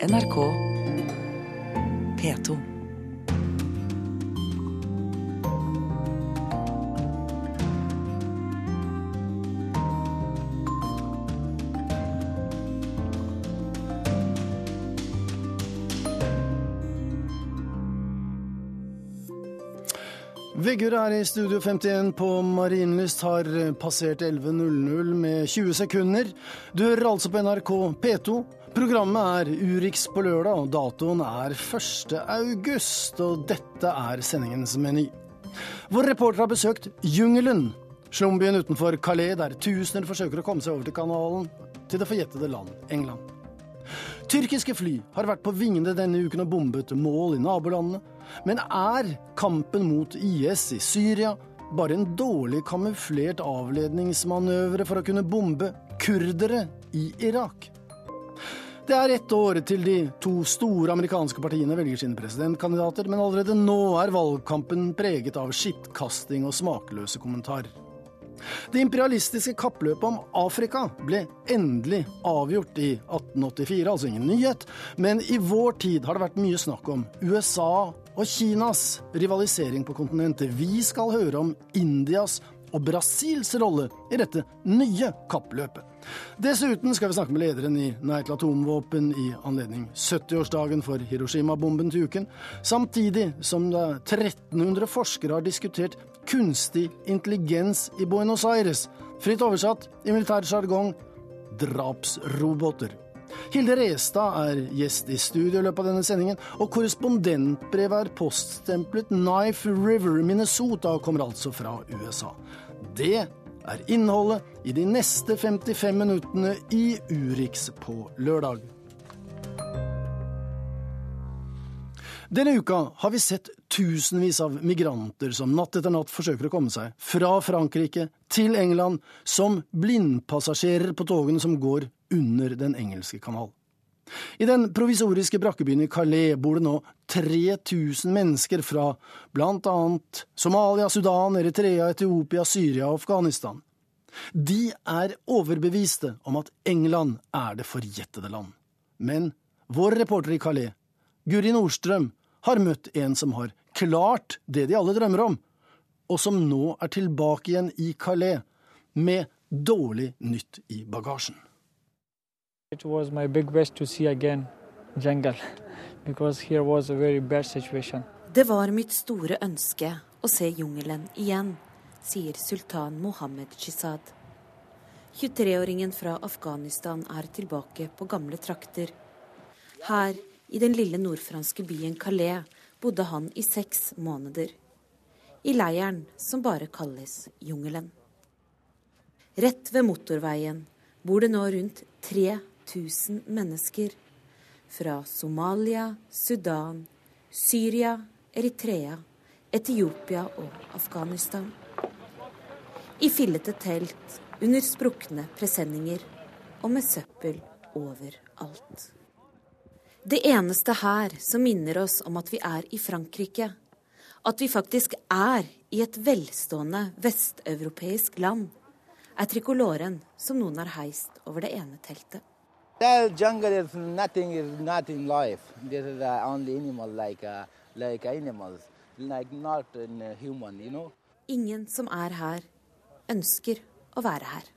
NRK P2. Viggur er i Studio 51 på Marienlyst, har passert 11.00 med 20 sekunder. Du hører altså på NRK P2. Programmet er Urix på lørdag, og datoen er 1. august. Og dette er sendingens meny. Vår reporter har besøkt Jungelen, slumbyen utenfor Calais, der tusener forsøker å komme seg over til kanalen til det forjettede land England. Tyrkiske fly har vært på vingene denne uken og bombet mål i nabolandene. Men er kampen mot IS i Syria bare en dårlig kamuflert avledningsmanøvre for å kunne bombe kurdere i Irak? Det er ett år til de to store amerikanske partiene velger sine presidentkandidater, men allerede nå er valgkampen preget av skittkasting og smakløse kommentarer. Det imperialistiske kappløpet om Afrika ble endelig avgjort i 1884, altså ingen nyhet, men i vår tid har det vært mye snakk om USA og Kinas rivalisering på kontinentet. Vi skal høre om Indias og Brasils rolle i dette nye kappløpet. Dessuten skal vi snakke med lederen i Nei til atomvåpen i anledning 70-årsdagen for Hiroshima-bomben til uken, samtidig som 1300 forskere har diskutert kunstig intelligens i Buenos Aires, fritt oversatt i militær sjargong drapsroboter. Hilde Restad er gjest i studio i løpet av denne sendingen, og korrespondentbrevet er poststemplet Knife River, Minnesota, og kommer altså fra USA. Det er innholdet i de neste 55 minuttene i Urix på lørdag. Denne uka har vi sett tusenvis av migranter som natt etter natt forsøker å komme seg fra Frankrike til England som blindpassasjerer på togene som går under Den engelske kanal. I den provisoriske brakkebyen i Calais bor det nå 3000 mennesker fra annet Somalia, Sudan, Eritrea, Etiopia, Syria og Afghanistan. De er overbeviste om at England er det forjettede land. Men vår reporter i Calais, Guri Nordstrøm, har møtt en som har klart det de alle drømmer om, og som nå er tilbake igjen i Calais med dårlig nytt i bagasjen. It was my big wish to see again jungle because here was a very bad situation. Det var mitt store ønske å se jungelen igjen, sier sultan Mohammed Shizad. 23-åringen fra Afghanistan er tilbake på gamle trakter. Her i den lille nordfranske byen Calais bodde han i seks måneder. I leiren som bare kalles Jungelen. Rett ved motorveien bor det nå rundt 3000 mennesker. Fra Somalia, Sudan, Syria, Eritrea, Etiopia og Afghanistan. I fillete telt, under sprukne presenninger og med søppel overalt. Det eneste her som minner oss om at vi er i Frankrike, at vi faktisk er i et velstående vesteuropeisk land, er trikoloren som noen har heist over det ene teltet. Ingen som er her, ønsker å være her.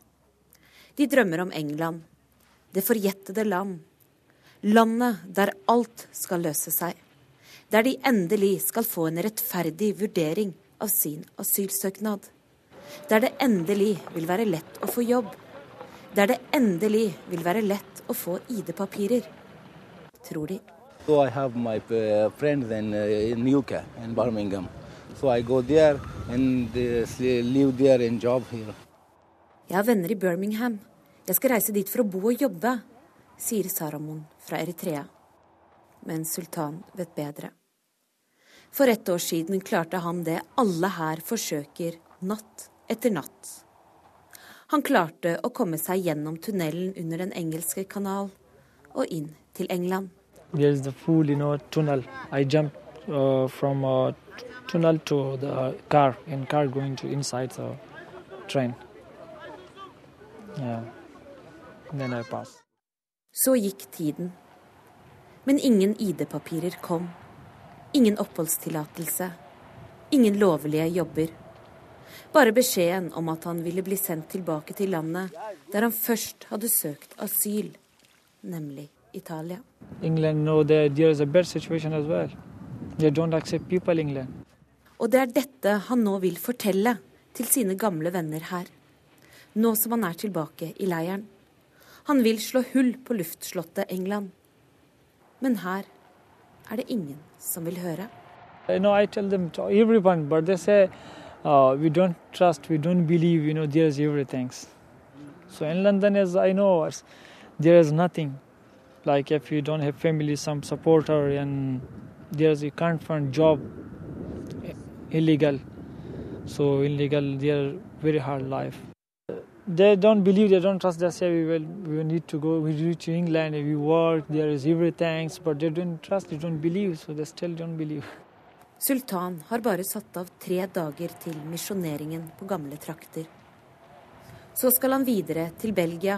De drømmer om England, det forjettede land. Landet der alt skal løse seg. Der de endelig skal få en rettferdig vurdering av sin asylsøknad. Der det endelig vil være lett å få jobb. Der det endelig vil være lett å få ID-papirer. Tror de. So I have my friends in, in UK, in Birmingham. So I go there and live there and job here. Jeg har venner i Birmingham. Jeg skal reise dit for å bo og jobbe, sier Saramon fra Eritrea. Men Sultan vet bedre. For ett år siden klarte han det alle her forsøker natt etter natt. Han klarte å komme seg gjennom tunnelen under Den engelske kanal og inn til England. There's the full, you know, tunnel. I jumped uh, from a tunnel to the car, and car going to inside the train. Yeah. Then I passed. Så gikk tiden. Men ingen ID-papirer kom. Ingen oppholdstillatelse. Ingen lovlige jobber. Bare beskjeden om at han ville bli sendt tilbake til landet der han først hadde søkt asyl, nemlig Italia. England know that there is a bad situation as well. They don't accept people in England. Og det er dette han nå vil fortelle til sine gamle venner her. Nå som han er tilbake i leiren. Han vil slå hull på luftslottet England. Men her er det ingen som vil høre. Know, I tell them to everyone, but they say uh, we don't trust, we don't believe. You know, there's everything. So in London, as I know, there is nothing. Like if you don't have family, some supporter, and there's you can't find job illegal. So illegal, they're very hard life. They don't believe, they don't trust. They say we will, we need to go. We need to England. We work. There is everything, but they don't trust. They don't believe. So they still don't believe. Sultan har bare satt av tre dager til misjoneringen på gamle trakter. Så skal han videre til Belgia.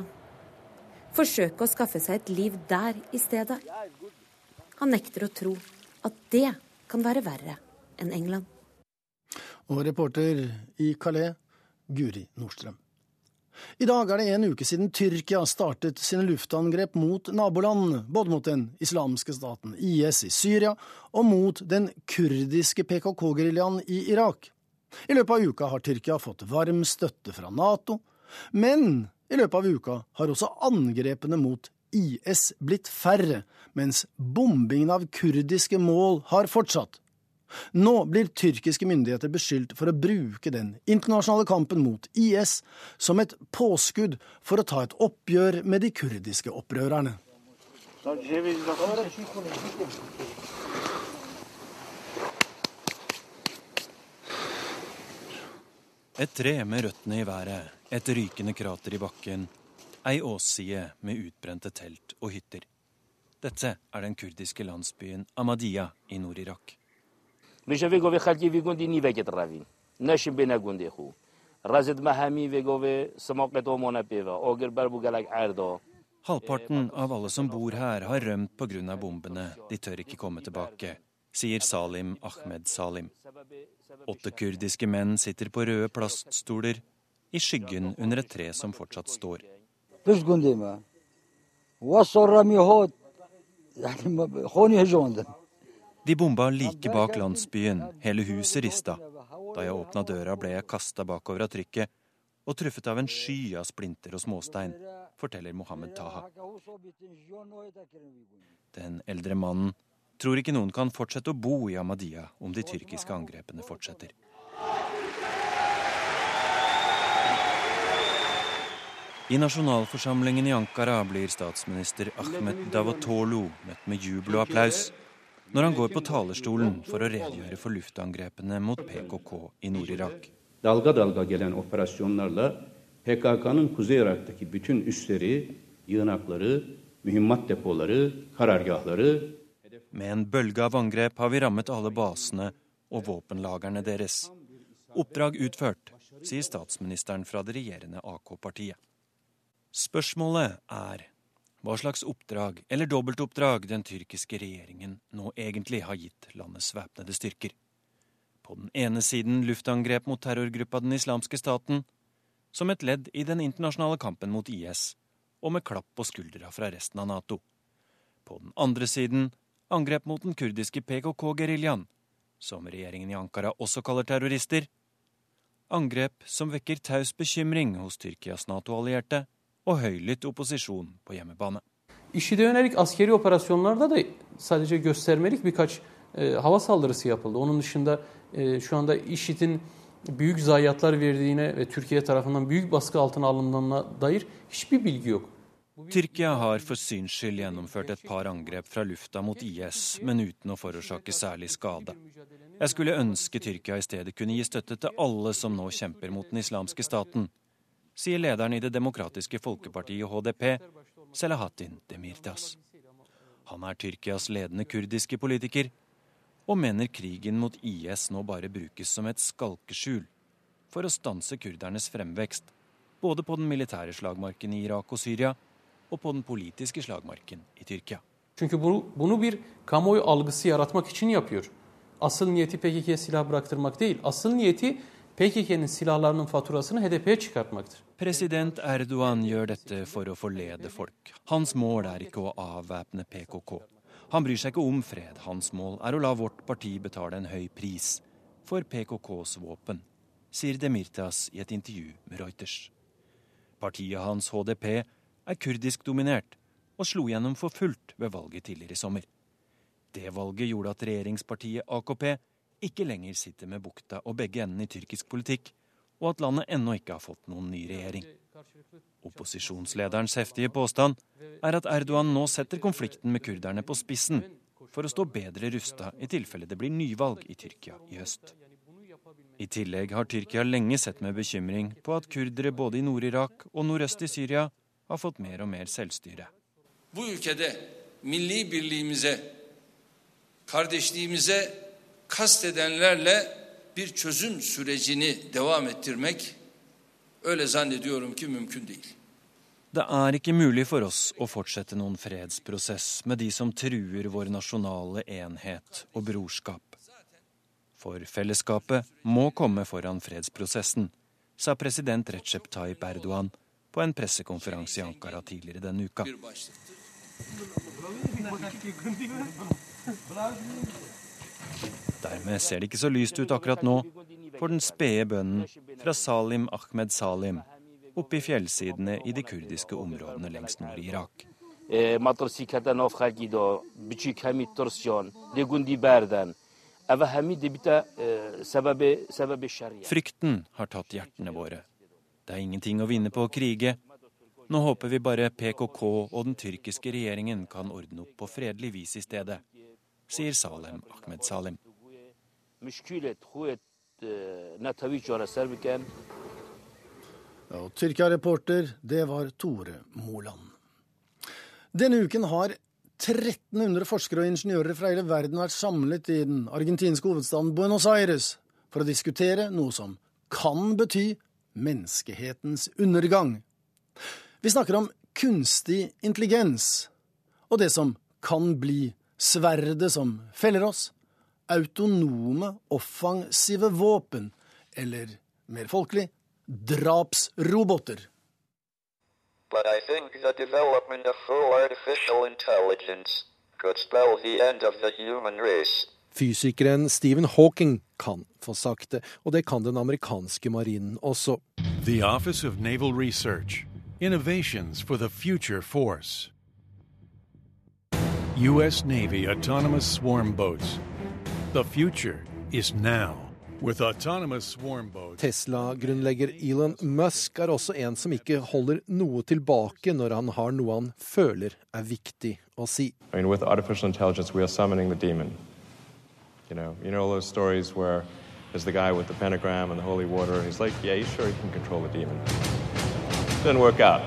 Forsøke å skaffe seg et liv der i stedet. Han nekter å tro at det kan være verre enn England. Og reporter i Calais, Guri Nordstrøm. I dag er det en uke siden Tyrkia startet sine luftangrep mot naboland, både mot den islamske staten IS i Syria og mot den kurdiske PKK-geriljaen i Irak. I løpet av uka har Tyrkia fått varm støtte fra Nato, men i løpet av uka har også angrepene mot IS blitt færre, mens bombingen av kurdiske mål har fortsatt. Nå blir tyrkiske myndigheter beskyldt for å bruke den internasjonale kampen mot IS som et påskudd for å ta et oppgjør med de kurdiske opprørerne. Et tre med røttene i været, et rykende krater i bakken, ei åsside med utbrente telt og hytter. Dette er den kurdiske landsbyen Ahmadiyya i Nord-Irak. Liže vegove halki vigundi ni veket ravin. Našim bena gunde khu. Razid mahami vegove samaqet omona peva. Agar barbu galak arda. Halvparten av alle som bor her, har rømt pga. bombene. De tør ikke komme tilbake, sier Salim Ahmed Salim. Åtte kurdiske menn sitter på røde plaststoler i skyggen under et tre som fortsatt står. Hva de bomba like bak landsbyen, hele huset rista. Da jeg åpna døra, ble jeg kasta bakover av trykket og truffet av en sky av splinter og småstein, forteller Mohammed Taha. Den eldre mannen tror ikke noen kan fortsette å bo i Ahmadiyya om de tyrkiske angrepene fortsetter. I nasjonalforsamlingen i Ankara blir statsminister Ahmed Davutoglu møtt med jubel og applaus når han går på talerstolen for å redegjøre for luftangrepene mot PKK i Nord-Irak. Dalga dalga gelen operasyonlarla PKK'nın Kuzey Irak'taki bütün üsleri, yığınakları, mühimmat depoları, karargahları Med en bølge av angrep har vi rammet alle basene og våpenlagrene deres. Oppdrag utført, sier statsministeren fra det regjerende AK-partiet. Spørsmålet er hva slags oppdrag eller dobbeltoppdrag den tyrkiske regjeringen nå egentlig har gitt landets væpnede styrker. På den ene siden luftangrep mot terrorgruppa Den islamske staten, som et ledd i den internasjonale kampen mot IS, og med klapp på skuldra fra resten av Nato. På den andre siden angrep mot den kurdiske PKK-geriljaen, som regjeringen i Ankara også kaller terrorister. Angrep som vekker taus bekymring hos Tyrkias Nato-allierte og høylytt opposisjon på hjemmebane. IŞİD'e yönelik askeri operasyonlarda da sadece göstermelik birkaç e, hava saldırısı yapıldı. Onun dışında e, şu anda IŞİD'in büyük zayiatlar verdiğine ve Türkiye tarafından büyük baskı altına alındığına dair hiçbir bilgi yok. Tyrkia har for syns skyld gjennomført et par angrep fra lufta mot IS, men uten å forårsake særlig skade. Jeg skulle ønske Tyrkia i stedet kunne gi støtte til alle som nå kjemper mot den islamske staten, sier lederen i det demokratiske folkepartiet HDP, Selahattin Demirtas. Han er Tyrkias ledende kurdiske politiker, og mener krigen mot IS nå bare brukes som et skalkeskjul for å stanse kurdernes fremvekst, både på den militære slagmarken i Irak og Syria og på den politiske slagmarken i Tyrkia. Çünkü bunu, bunu bir kamuoyu algısı yaratmak için yapıyor. Asıl niyeti PKK'ye silah bıraktırmak değil. Asıl niyeti PKK'nin silahlarının faturasını HDP'ye çıkartmaktır. President Erdogan gjør dette for å forlede folk. Hans mål er ikke å avvæpne PKK. Han bryr seg ikke om fred. Hans mål er å la vårt parti betale en høy pris for PKKs våpen, sier Demirtas i et intervju med Reuters. Partiet hans, HDP, er kurdisk dominert og slo gjennom for fullt ved valget tidligere i sommer. Det valget gjorde at regjeringspartiet AKP ikke lenger sitter med bukta og begge endene i tyrkisk politikk, og at landet ennå ikke har fått noen ny regjering. Opposisjonslederens heftige påstand er at Erdogan nå setter konflikten med kurderne på spissen for å stå bedre rusta i tilfelle det blir nyvalg i Tyrkia i høst. I tillegg har Tyrkia lenge sett med bekymring på at kurdere både i Nord-Irak og nordøst i Syria har fått mer og mer selvstyre. Bu ülkede milli birliğimize, kardeşliğimize kastedenlerle bir çözüm sürecini devam ettirmek öyle zannediyorum ki mümkün değil. Det er ikke mulig for oss å fortsette noen fredsprosess med de som truer vår nasjonale enhet og brorskap. For fellesskapet må komme foran fredsprosessen, sa president Recep Tayyip Erdogan på en pressekonferanse i Ankara tidligere denne uka. Dermed ser det ikke så lyst ut akkurat nå for den spede bønnen fra Salim Ahmed Salim oppe i fjellsidene i de kurdiske områdene lengst nord i Irak. Frykten har tatt hjertene våre. Det er ingenting å vinne på å krige. Nå håper vi bare PKK og den tyrkiske regjeringen kan ordne opp på fredelig vis i stedet, sier Salem Ahmed Salim. Og Tyrkia-reporter, det var Tore Moland. Denne uken har 1300 forskere og ingeniører fra hele verden vært samlet i den argentinske hovedstaden Buenos Aires for å diskutere noe som kan bety menneskehetens undergang. Vi snakker om kunstig intelligens og det som kan bli sverdet som feller oss, autonome, offensive våpen, eller mer folkelig drapsroboter. But I think the development of full artificial intelligence could spell the end of the human race. Fysikeren Stephen Hawking kan få sagt det, og det kan den amerikanske marinen også. The Office of Naval Research. Innovations for the Future Force. U.S. Navy autonomous swarm boats. The future is now. With autonomous swarm boats. Tesla-grunnlegger Elon Musk er også en som ikke holder noe tilbake når han har noe han føler er viktig å si. I mean, with artificial intelligence, we are summoning the demon. You know, you know those stories where there's the guy with the pentagram and the holy water. and He's like, yeah, you sure you can control the demon? It Didn't work out.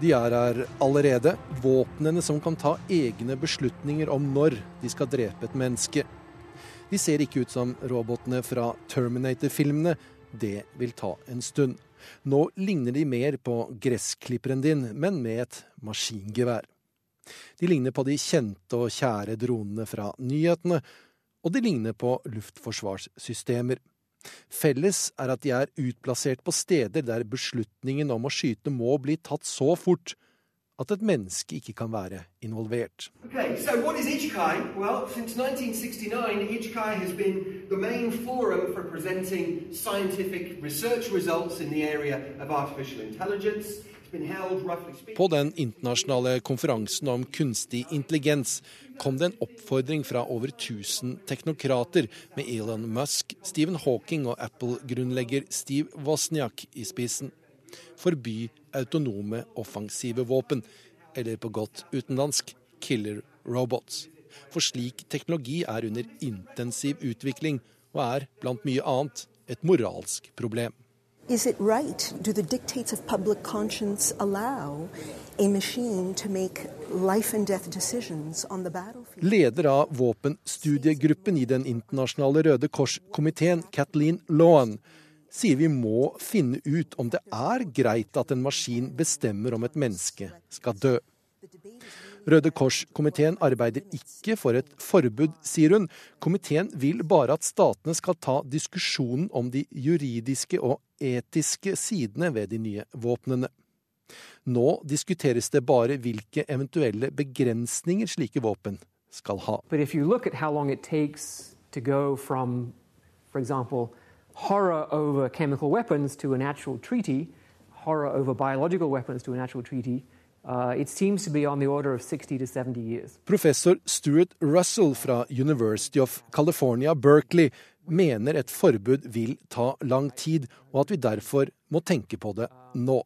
De er her allerede, våpnene som kan ta egne beslutninger om når de skal drepe et menneske. De ser ikke ut som robotene fra Terminator-filmene. Det vil ta en stund. Nå ligner de mer på gressklipperen din, men med et maskingevær. De ligner på de kjente og kjære dronene fra nyhetene, og de ligner på luftforsvarssystemer. Felles er at de er utplassert på steder der beslutningen om å skyte må bli tatt så fort at et menneske ikke kan være involvert. Okay, so what is IJCAI? Well, 1969, IJCAI has been the main forum for presenting scientific research results in the area of artificial intelligence. På den internasjonale konferansen om kunstig intelligens kom det en oppfordring fra over 1000 teknokrater, med Elon Musk, Stephen Hawking og Apple-grunnlegger Steve Wozniak i spissen. Forby autonome offensive våpen, eller på godt utenlandsk killer robots. For slik teknologi er under intensiv utvikling, og er blant mye annet et moralsk problem. Is it right? Do the dictates of public conscience allow a machine to make life and death decisions on the battlefield? Leder av våpenstudiegruppen i Den internasjonale Røde Kors-komiteen, Kathleen Lohan, sier vi må finne ut om det er greit at en maskin bestemmer om et menneske skal dø. Røde Kors-komiteen arbeider ikke for et forbud, sier hun. Komiteen vil bare at statene skal ta diskusjonen om de juridiske og etiske sidene ved de nye våpnene. Nå diskuteres det bare hvilke eventuelle begrensninger slike våpen skal ha. From, for example, horror over chemical weapons to an actual treaty, horror over biological weapons to an actual treaty, uh, it seems to be on the order of 60 to 70 years. Professor Stuart Russell fra University of California, Berkeley, mener et forbud vil ta lang tid, og at vi derfor må tenke på det nå.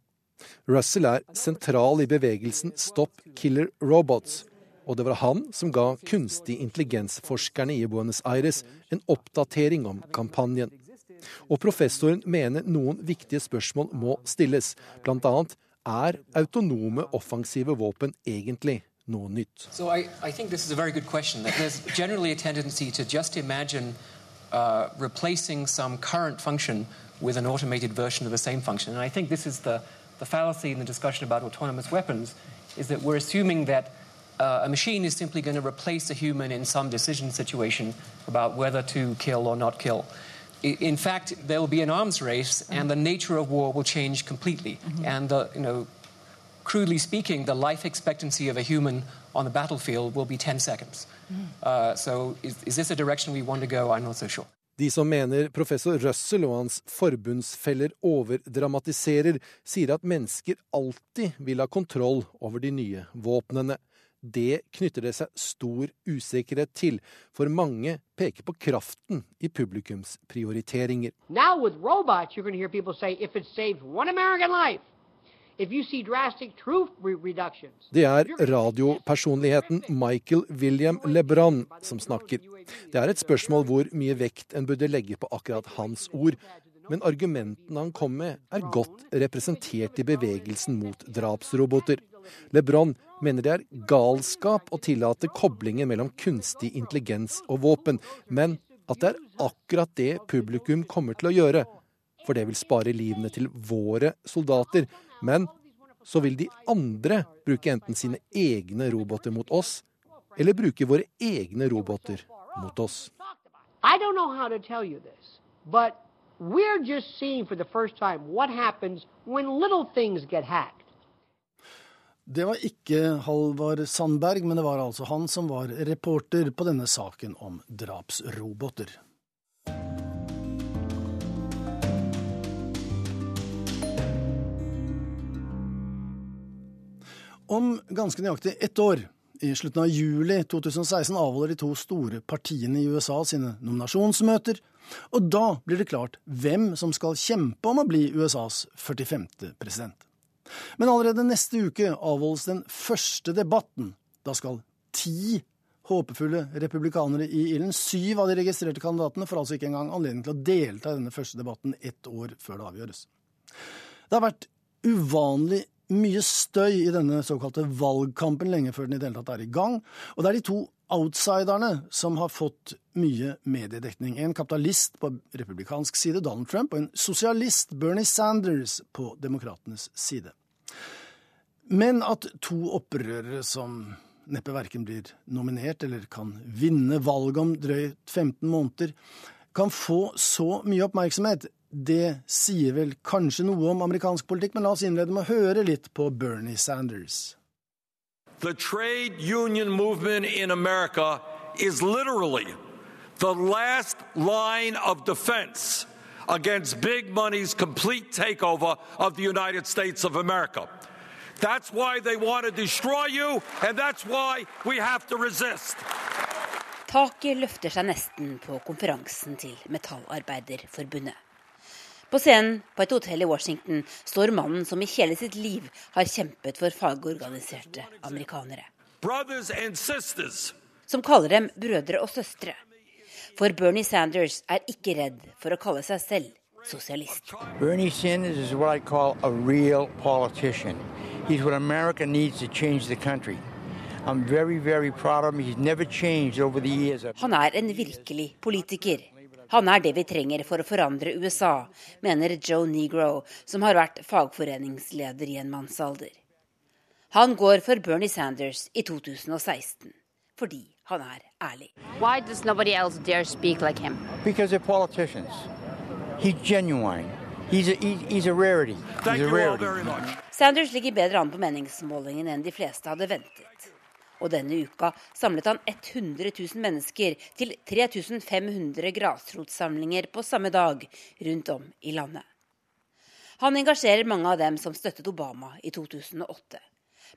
Russell er sentral i bevegelsen Stop Killer Robots, og det var han som ga kunstig intelligens-forskerne i Buenos Aires en oppdatering om kampanjen. Og professoren mener noen viktige spørsmål må stilles, bl.a. er autonome offensive våpen egentlig noe nytt? So I, I think this is a very good question. There's generally a tendency to just imagine uh, replacing some current function with an automated version of the same function. And I think this is the, the fallacy in the discussion about autonomous weapons, is that we're assuming that uh, a machine is simply going to replace a human in some decision situation about whether to kill or not kill. In fact, there will be an arms race, and the nature of war will change completely. And the, you know, crudely speaking, the life expectancy of a human on the battlefield will be 10 seconds. Uh, so, is, is this a direction we want to go? I'm not so sure. De som mener professor Russell og hans forbundsfeller overdramatiserer, sier at mennesker alltid vil ha kontroll over de nye våpnene. Det knytter det seg stor usikkerhet til, for mange peker på kraften i publikums prioriteringer. Now with robots, you're going to hear people say, if it saves one American life, Det er radiopersonligheten Michael William LeBron som snakker. Det er et spørsmål hvor mye vekt en burde legge på akkurat hans ord, men argumentene han kom med, er godt representert i bevegelsen mot drapsroboter. LeBron mener det er galskap å tillate koblingen mellom kunstig intelligens og våpen, men at det er akkurat det publikum kommer til å gjøre. For det vil spare livene til våre soldater. Men så vil de andre bruke enten sine egne roboter mot oss, eller bruke våre egne roboter mot oss. I don't know how to tell you this, but we're just seeing for the first time what happens when little things get hacked. Det var ikke Halvard Sandberg, men det var altså han som var reporter på denne saken om drapsroboter. Om ganske nøyaktig ett år, i slutten av juli 2016, avholder de to store partiene i USA sine nominasjonsmøter, og da blir det klart hvem som skal kjempe om å bli USAs 45. president. Men allerede neste uke avholdes den første debatten. Da skal ti håpefulle republikanere i ilden, syv av de registrerte kandidatene, får altså ikke engang anledning til å delta i denne første debatten ett år før det avgjøres. Det har vært uvanlig mye støy i denne såkalte valgkampen lenge før den i det hele tatt er i gang, og det er de to outsiderne som har fått mye mediedekning. En kapitalist på republikansk side, Donald Trump, og en sosialist, Bernie Sanders, på demokratenes side. Men at to opprørere som neppe verken blir nominert eller kan vinne valget om drøyt 15 måneder, kan få så mye oppmerksomhet, det sier vel kanskje noe om amerikansk politikk, men la oss innlede med å høre litt på Bernie Sanders. The trade union movement in America is literally the last line of defense against big money's complete takeover of the United States of America. That's why they want to destroy you, and that's why we have to resist. Taket løfter seg nesten på konferansen til Metallarbeiderforbundet. På scenen på et hotell i Washington står mannen som i hele sitt liv har kjempet for fagorganiserte amerikanere. Som kaller dem brødre og søstre. For Bernie Sanders er ikke redd for å kalle seg selv sosialist. Bernie Sanders is what I call a real politician. He's what America needs to change the country. I'm very, very proud of him. He's never changed over the years. Han er en virkelig politiker. Han er det vi trenger for å forandre USA, mener Joe Negro, som har vært fagforeningsleder i en mannsalder. Han går for Bernie Sanders i 2016 fordi han er ærlig. Why does nobody else dare speak like him? Because they're politicians. He's genuine. He's a, he's a rarity. He's a rarity. Sanders ligger bedre an på meningsmålingen enn de fleste hadde ventet. Og denne uka samlet han 100 000 mennesker til 3500 grasrotsamlinger på samme dag rundt om i landet. Han engasjerer mange av dem som støttet Obama i 2008.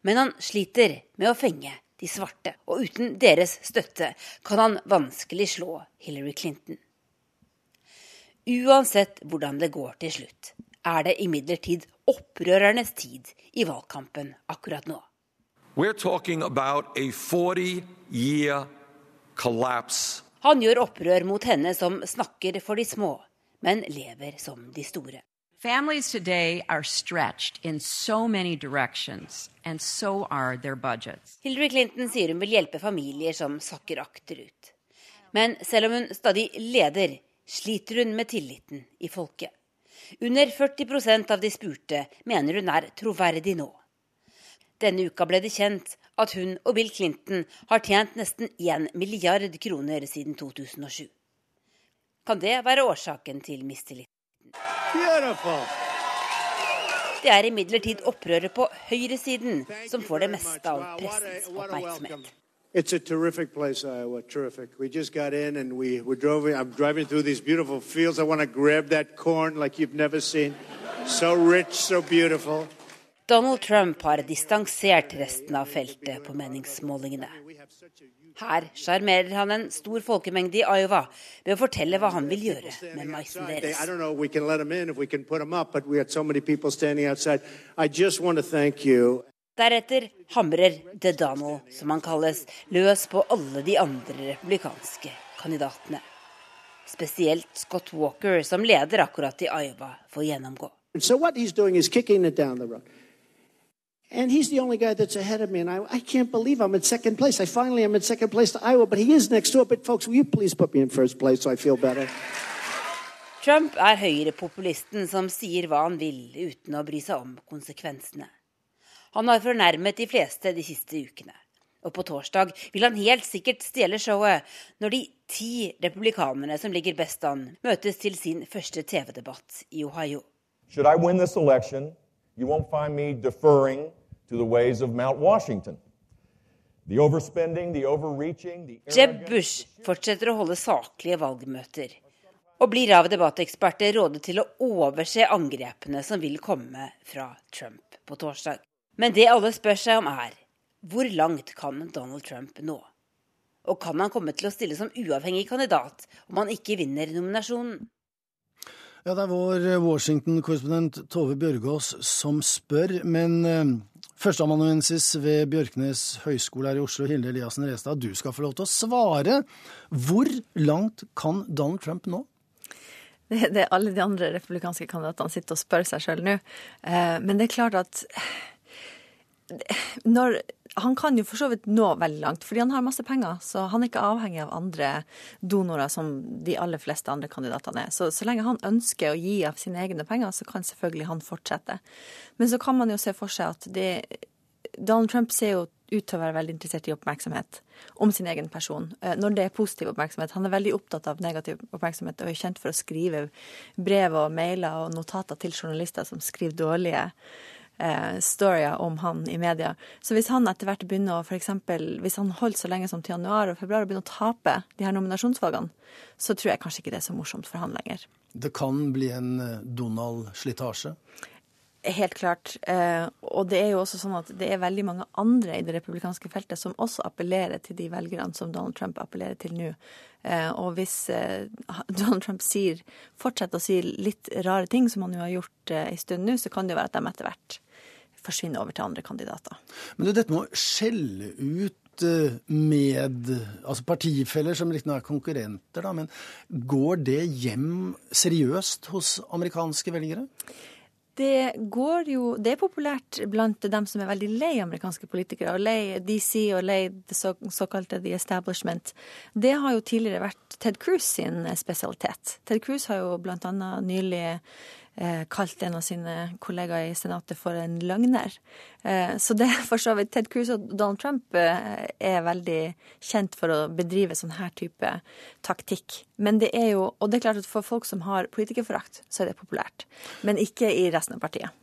Men han sliter med å fenge de svarte, og uten deres støtte kan han vanskelig slå Hillary Clinton. Uansett hvordan det går til slutt, er det imidlertid opprørernes tid i valgkampen akkurat nå. We're talking about a 40 year collapse. Han gjør opprør mot henne som snakker for de små, men lever som de store. Families today are stretched in so many directions, and so are their budgets. Hillary Clinton sier hun vil hjelpe familier som sakker akterut. Men selv om hun stadig leder, sliter hun med tilliten i folket. Under 40% av de spurte mener hun er troverdig nå. Denne uka ble det kjent at hun og Bill Clinton har tjent nesten 1 milliard kroner siden 2007. Kan det være årsaken til mistilliten? Det er imidlertid opprøret på høyresiden som får det meste av pressens oppmerksomhet. It's a terrific place, Iowa. Terrific. We just got in and we we drove. I'm driving through these beautiful fields. I want to grab that corn like you've never seen. So rich, so beautiful. Donald Trump har distansert resten av feltet på meningsmålingene. Her sjarmerer han en stor folkemengde i Iowa ved å fortelle hva han vil gjøre med maisen deres. Deretter hamrer The Donald, som han kalles, løs på alle de andre republikanske kandidatene. Spesielt Scott Walker, som leder akkurat i Iowa, får gjennomgå. And so what he's doing is kicking it down the road. And he's the only guy that's ahead of me, and I, I can't believe I'm in second place. I finally am in second place to Iowa, but he is next door. But folks, will you please put me in first place so I feel better? Trump er høyrepopulisten som sier hva han vil uten å bry seg om konsekvensene. Han har fornærmet de fleste de siste ukene. Og på torsdag vil han helt sikkert stjele showet når de ti republikanerne som ligger best an, møtes til sin første TV-debatt i Ohio. Should I win this election, you won't find me deferring to the ways of Mount Washington. The overspending, the overreaching, the Jeb Bush fortsetter å holde saklige valgmøter. Og blir av debatteksperter rådet til å overse angrepene som vil komme fra Trump på torsdag. Men det alle spør seg om er hvor langt kan Donald Trump nå? Og kan han komme til å stille som uavhengig kandidat om han ikke vinner nominasjonen? Ja, det er vår Washington-korrespondent Tove Bjørgaas som spør, men eh, førsteamanuensis ved Bjørknes høgskole her i Oslo, Hilde Eliassen Restad, du skal få lov til å svare. Hvor langt kan Donald Trump nå? Det, det er alle de andre republikanske kandidatene sitter og spør seg sjøl nå. Eh, men det er klart at når, han kan jo for så vidt nå veldig langt, fordi han har masse penger. Så han er ikke avhengig av andre donorer som de aller fleste andre kandidatene er. Så, så lenge han ønsker å gi av sine egne penger, så kan selvfølgelig han fortsette. Men så kan man jo se for seg at det Donald Trump ser jo ut til å være veldig interessert i oppmerksomhet om sin egen person. Eh, Når det er positiv oppmerksomhet. Han er veldig opptatt av negativ oppmerksomhet og er kjent for å skrive brev og mailer og notater til journalister som skriver dårlige eh, storyer om han i media. Så hvis han etter hvert begynner å for eksempel, hvis han holder så lenge som til januar og februar og begynner å tape de her nominasjonsvalgene, så tror jeg kanskje ikke det er så morsomt for han lenger. Det kan bli en eh, Donald-slitasje. Helt klart. Eh, og det er jo også sånn at det er veldig mange andre i det republikanske feltet som også appellerer til de velgerne som Donald Trump appellerer til nå. Eh, og hvis Donald Trump sier, fortsetter å si litt rare ting, som han jo har gjort en stund nå, så kan det jo være at de etter hvert forsvinner over til andre kandidater. Men du, dette med å skjelle ut eh, med altså partifeller som riktignok er konkurrenter, da, men går det hjem seriøst hos amerikanske velgere? Det går jo Det er populært blant dem som er veldig lei amerikanske politikere, og lei DC og lei det så, såkalte The Establishment. Det har jo tidligere vært Ted Cruz sin spesialitet. Ted Cruz har jo blant annet nylig kalt en av sine kollegaer i Senatet for en løgner. Eh, så det er for så vidt Ted Cruz og Donald Trump eh, er veldig kjent for å bedrive sånn her type taktikk. Men det er jo, og det er klart at for folk som har politikerforakt, så er det populært. Men ikke i resten av partiet.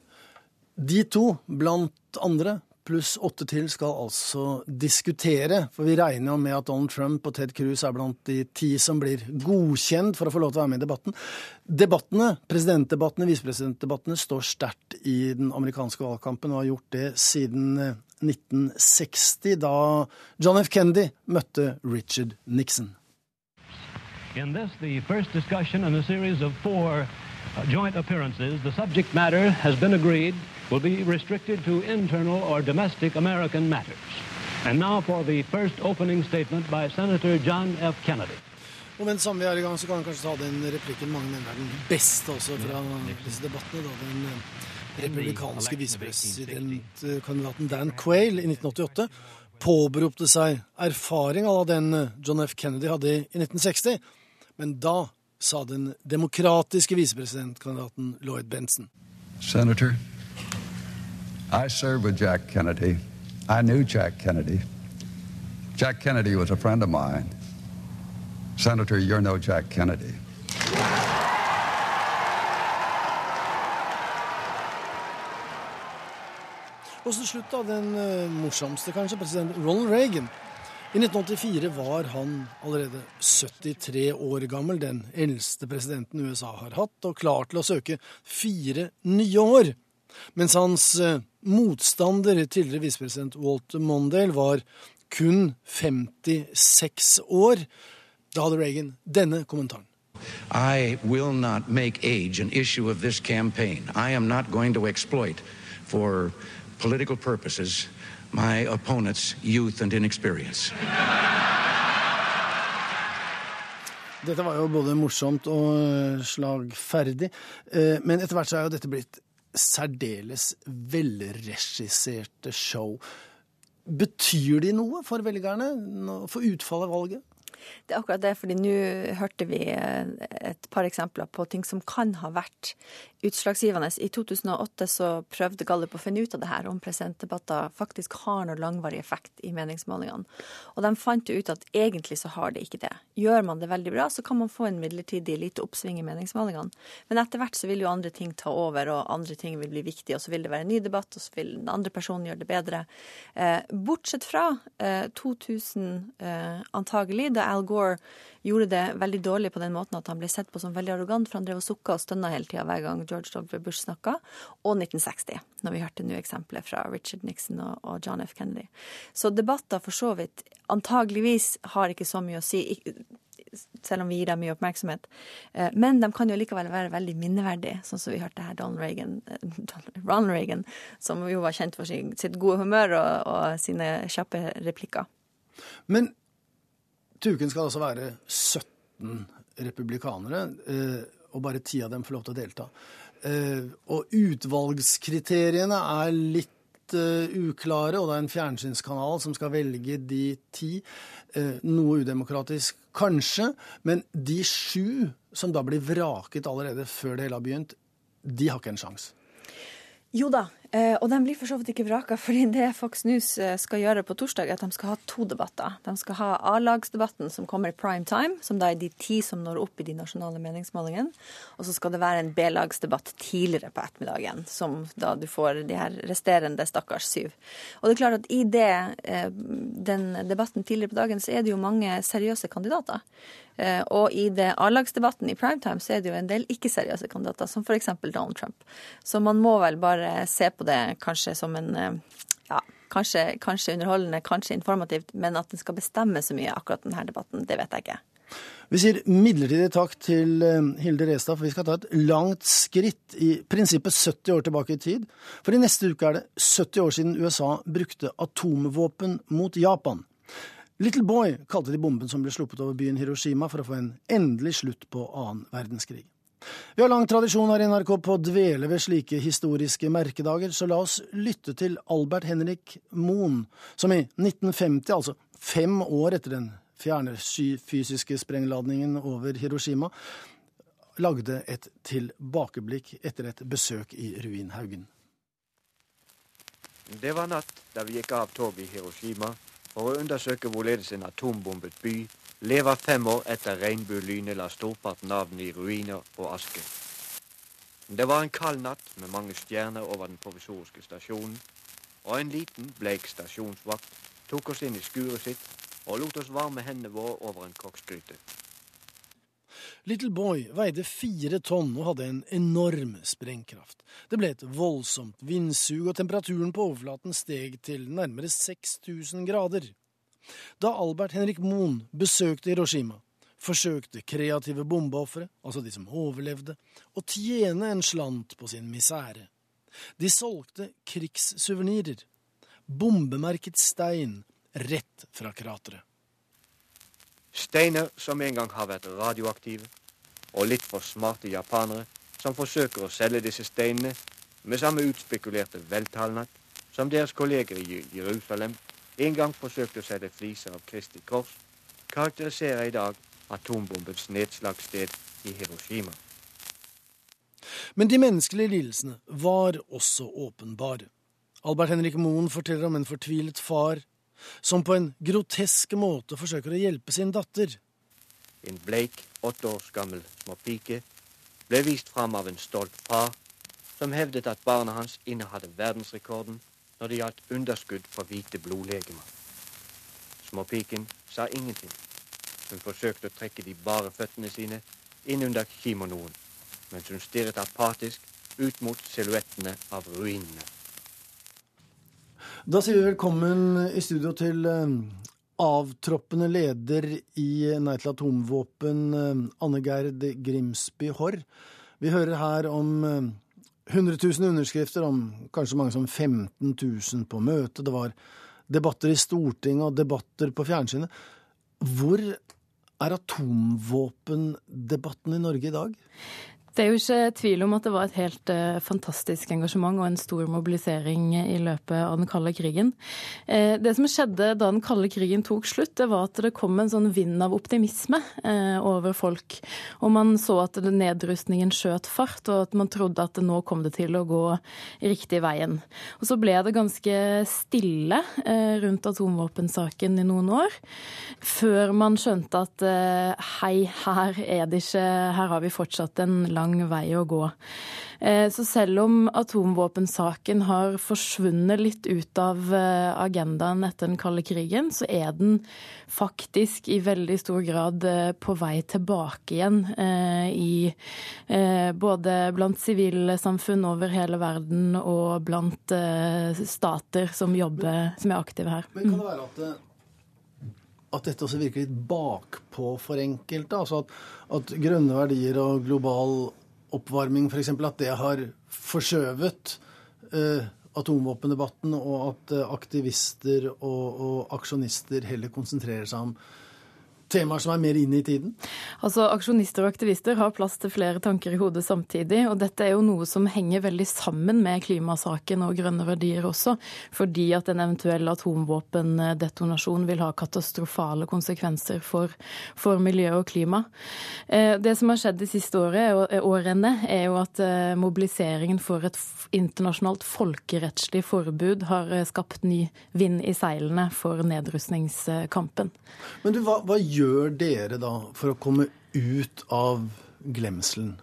De to, blant andre, pluss åtte til skal altså diskutere. For vi regner jo med at Donald Trump og Ted Cruz er blant de ti som blir godkjent for å få lov til å være med i debatten. Debattene, presidentdebattene, visepresidentdebattene, står sterkt i den amerikanske valgkampen og har gjort det siden 1960, da John F. Kennedy møtte Richard Nixon. In this, the first discussion in a series of four uh, joint appearances, the subject matter has been agreed will be restricted to internal or domestic American matters. And now for the first opening statement by Senator John F. Kennedy. Og mens vi er i gang, så kan vi kanskje ta den replikken mange mener er den beste også fra disse debattene. da Den eh, republikanske visepresidentkandidaten Dan Quayle i 1988 påberopte seg erfaring av den eh, John F. Kennedy hadde i 1960. Men da sa den demokratiske visepresidentkandidaten Lloyd Benson. Senator, I served with Jack Kennedy. I knew Jack Kennedy. Jack Kennedy was a friend of mine. Senator, you're no Jack Kennedy. Og så slutt, da, den uh, morsomste, kanskje, president Ronald Reagan. I 1984 var han allerede 73 år gammel, den eldste presidenten USA har hatt, og klar til å søke fire nye år. Mens hans uh, motstander, tidligere visepresident Walter Mondale, var kun 56 år. Da hadde Reagan denne kommentaren. I will not make age an issue of this campaign. I am not going to exploit for political purposes my opponent's youth and inexperience. Dette var jo både morsomt og eh, slagferdig, eh, men etter hvert så er jo dette blitt særdeles velregisserte show. Betyr de noe for velgerne, for utfallet av valget? Det er akkurat det, fordi nå hørte vi eh, et par eksempler på ting som kan ha vært utslagsgivende. I 2008 så prøvde Gallup å finne ut av det her, om presidentdebatter faktisk har noe langvarig effekt i meningsmålingene. Og de fant jo ut at egentlig så har det ikke det. Gjør man det veldig bra, så kan man få en midlertidig lite oppsving i meningsmålingene. Men etter hvert så vil jo andre ting ta over, og andre ting vil bli viktige, og så vil det være en ny debatt, og så vil den andre personen gjøre det bedre. Eh, bortsett fra 2000 antagelig, da Al Gore gjorde det veldig dårlig på den måten at han ble sett på som veldig arrogant, for han drev og sukka og stønna hele tida hver gang George W. Bush snakka, og 1960, når vi hørte nå eksempler fra Richard Nixon og, John F. Kennedy. Så debatter for så vidt antageligvis har ikke så mye å si. Selv om vi gir dem mye oppmerksomhet. Men de kan jo likevel være veldig minneverdige, sånn som vi hørte her Donald Reagan, Ronald Reagan som jo var kjent for sitt gode humør og, og sine kjappe replikker. Men til uken skal det altså være 17 republikanere, og bare ti av dem får lov til å delta. Og utvalgskriteriene er litt uklare, og det er en fjernsynskanal som skal velge de ti. Noe udemokratisk, kanskje, men de sju som da blir vraket allerede før det hele har begynt, de har ikke en sjanse. Jo da, og de blir for så vidt ikke vraka, fordi det Fox News skal gjøre på torsdag, er at de skal ha to debatter. De skal ha A-lagsdebatten som kommer i prime time, som da er de ti som når opp i de nasjonale meningsmålingene. Og så skal det være en B-lagsdebatt tidligere på ettermiddagen, som da du får de her resterende stakkars syv. Og det er klart at i det, den debatten tidligere på dagen, så er det jo mange seriøse kandidater. Og i det A-lagsdebatten i primetime så er det jo en del ikke-seriøse kandidater, som f.eks. Donald Trump. Så man må vel bare se på det kanskje som en ja, kanskje, kanskje underholdende, kanskje informativt, men at den skal bestemme så mye akkurat denne debatten, det vet jeg ikke. Vi sier midlertidig takk til Hilde Restad, for vi skal ta et langt skritt i prinsippet 70 år tilbake i tid. For i neste uke er det 70 år siden USA brukte atomvåpen mot Japan. Little Boy kalte de bomben som ble sluppet over byen Hiroshima for å få en endelig slutt på annen verdenskrig. Vi har lang tradisjon her i NRK på å dvele ved slike historiske merkedager, så la oss lytte til Albert Henrik Moen, som i 1950, altså fem år etter den fjernfysiske sprengladningen over Hiroshima, lagde et tilbakeblikk etter et besøk i ruinhaugen. Det var natt da vi gikk av toget i Hiroshima for å undersøke hvorledes en atombombet by lever fem år etter regnbuelynet la storparten av den i ruiner og aske. Det var en kald natt med mange stjerner over den provisoriske stasjonen, og en liten, bleik stasjonsvakt tok oss inn i skuret sitt og lot oss varme hendene våre over en koksgryte. Little Boy veide fire tonn og hadde en enorm sprengkraft. Det ble et voldsomt vindsug, og temperaturen på overflaten steg til nærmere 6000 grader. Da Albert Henrik Moen besøkte Hiroshima, forsøkte kreative bombeofre, altså de som overlevde, å tjene en slant på sin misere. De solgte krigssuvenirer, bombemerket stein, rett fra krateret. Steiner som en gang har vært radioaktive, og litt for smarte japanere som forsøker å selge disse steinene med samme utspekulerte veltalenhet som deres kolleger i Jerusalem en gang forsøkte å sette fliser av Kristi kors, karakteriserer i dag atombombens nedslagssted i Hiroshima. Men de menneskelige lidelsene var også åpenbare. Albert Henrik Moen forteller om en fortvilet far som på en grotesk måte forsøker å hjelpe sin datter. En bleik, åtte års gammel småpike ble vist fram av en stolt far som hevdet at barnet hans innehadde verdensrekorden når det gjaldt underskudd på hvite blodlegemer. Småpiken sa ingenting. Hun forsøkte å trekke de bare føttene sine inn under kimonoen, mens hun stirret apatisk ut mot silhuettene av ruinene. Da sier vi velkommen i studio til eh, avtroppende leder i Nei til atomvåpen, eh, Anne Gerd Grimsby Haarr. Vi hører her om eh, 100 000 underskrifter om kanskje mange som 15 000 på møtet. Det var debatter i Stortinget og debatter på fjernsynet. Hvor er atomvåpendebatten i Norge i dag? Det er jo ikke tvil om at det var et helt uh, fantastisk engasjement og en stor mobilisering i løpet av den kalde krigen. Uh, det som skjedde da den kalde krigen tok slutt, det var at det kom en sånn vind av optimisme uh, over folk. Og man så at nedrustningen skjøt fart, og at man trodde at nå kom det til å gå riktig veien. Og så ble det ganske stille rundt atomvåpensaken i noen år, før man skjønte at hei, her er det ikke Her har vi fortsatt en lang lang vei å gå. Eh, så selv om atomvåpensaken har forsvunnet litt ut av eh, agendaen etter den kalde krigen, så er den faktisk i veldig stor grad eh, på vei tilbake igjen i både blant sivilsamfunn over hele verden og blant stater som jobber, som er aktive her. Men kan det være at at dette også virker litt bakpå for enkelte? Altså at, at grønne verdier og global oppvarming f.eks. at det har forskjøvet eh, atomvåpendebatten, og at eh, aktivister og, og aksjonister heller konsentrerer seg om temaer som er mer inne i tiden? Altså, Aksjonister og aktivister har plass til flere tanker i hodet samtidig. Og dette er jo noe som henger veldig sammen med klimasaken og grønne verdier også. Fordi at en eventuell atomvåpendetonasjon vil ha katastrofale konsekvenser for, for miljø og klima. Eh, det som har skjedd de siste året, eh, årene, er jo at eh, mobiliseringen for et internasjonalt folkerettslig forbud har skapt ny vind i seilene for nedrustningskampen. Men du, hva, hva gjør dere da for å komme ut av glemselen?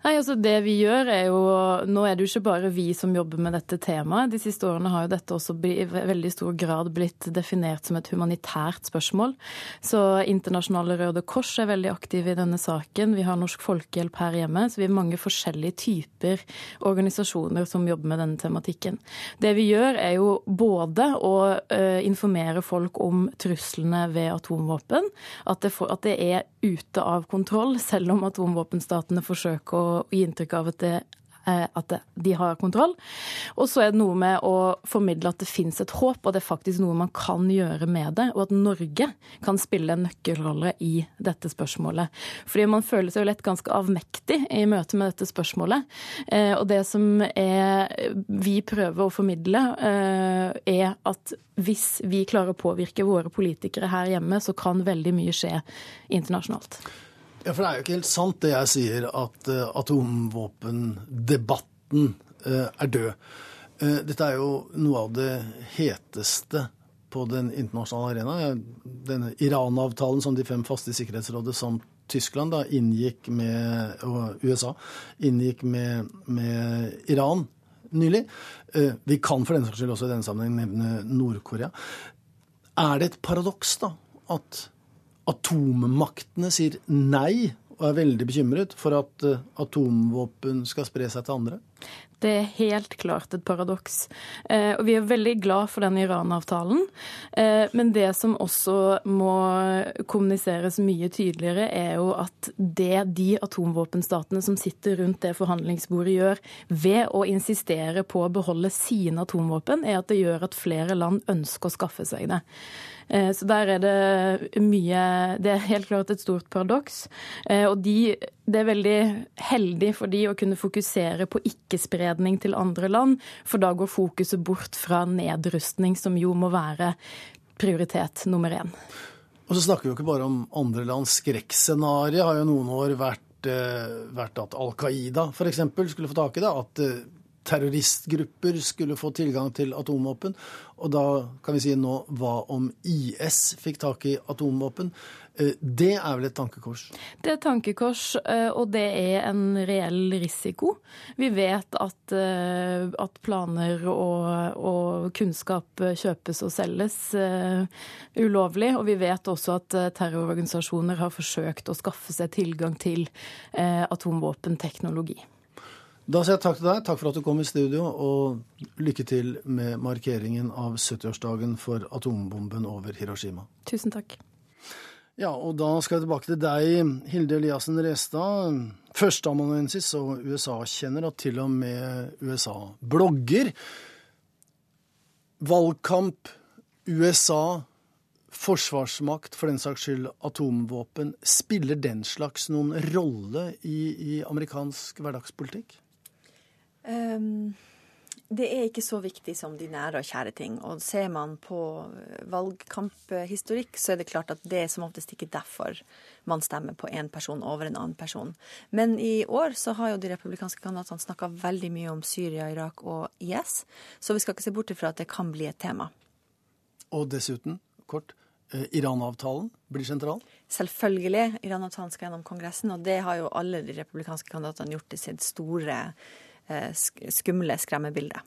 Nei, altså det vi gjør er jo, Nå er det jo ikke bare vi som jobber med dette temaet. De siste årene har jo dette også i veldig stor grad blitt definert som et humanitært spørsmål. Så Internasjonale Røde Kors er veldig aktive i denne saken. Vi har Norsk Folkehjelp her hjemme. Så vi har mange forskjellige typer organisasjoner som jobber med denne tematikken. Det vi gjør er jo både å uh, informere folk om truslene ved atomvåpen, at det, at det er ute av kontroll, selv om atomvåpenstatene forsøker å gi inntrykk av at det at det, de har kontroll. Og så er det noe med å formidle at det fins et håp, og det er faktisk noe man kan gjøre med det. Og at Norge kan spille en nøkkelrolle i dette spørsmålet. Fordi man føler seg jo lett ganske avmektig i møte med dette spørsmålet. Eh, og det som er, vi prøver å formidle, er at hvis vi klarer å påvirke våre politikere her hjemme, så kan veldig mye skje internasjonalt. Ja, For det er jo ikke helt sant det jeg sier, at uh, atomvåpendebatten uh, er død. Uh, dette er jo noe av det heteste på den internasjonale arena. Denne Iran-avtalen som de fem faste i Sikkerhetsrådet samt Tyskland da inngikk med, og USA inngikk med, med Iran nylig. Vi kan for den saks skyld også i denne sammenheng nevne Nord-Korea. Er det et paradoks da at atommaktene sier nei og er veldig bekymret for at eh, atomvåpen skal spre seg til andre? Det er helt klart et paradoks. Eh, og vi er veldig glad for den Iran-avtalen. Eh, men det som også må kommuniseres mye tydeligere, er jo at det de atomvåpenstatene som sitter rundt det forhandlingsbordet gjør, ved å insistere på å beholde sine atomvåpen, er at det gjør at flere land ønsker å skaffe seg det. Eh, så der er det mye Det er helt klart et stort paradoks. Eh, og de, det er veldig heldig for de å kunne fokusere på ikke-spredning til andre land, for da går fokuset bort fra nedrustning, som jo må være prioritet nummer én. Og så snakker vi jo ikke bare om andre lands skrekkscenario. har jo noen år vært, eh, vært at Al Qaida f.eks. skulle få tak i det. At terroristgrupper skulle få tilgang til atomvåpen. Og da kan vi si nå hva om IS fikk tak i atomvåpen? Eh, det er vel et tankekors? Det er et tankekors, eh, og det er en reell risiko. Vi vet at, eh, at planer og, og, kunnskap kjøpes og selges ulovlig. Og vi vet også at terrororganisasjoner har forsøkt å skaffe seg tilgang til atomvåpenteknologi. Da sier jeg takk til deg. Takk for at du kom i studio, og lykke til med markeringen av 70-årsdagen for atombomben over Hiroshima. Tusen takk. Ja, og da skal jeg tilbake til deg, Hilde Eliassen Restad. Førsteamanuensis og USA-kjenner, og til og med USA-blogger. Valgkamp, USA, forsvarsmakt, for den saks skyld atomvåpen. Spiller den slags noen rolle i, i amerikansk hverdagspolitikk? Um, det er ikke så viktig som de nære og kjære ting. Og ser man på valgkamphistorikk, så er det klart at det er som oftest ikke derfor man stemmer på én person over en annen person. Men i år så har jo de republikanske kandidatene snakka veldig mye om Syria, Irak og IS, så vi skal ikke se bort ifra at det kan bli et tema. Og dessuten, kort, eh, Iran-avtalen blir sentral? Selvfølgelig. Iran-avtalen skal gjennom Kongressen, og det har jo alle de republikanske kandidatene gjort til sitt store Eh, skumle skremmebildet.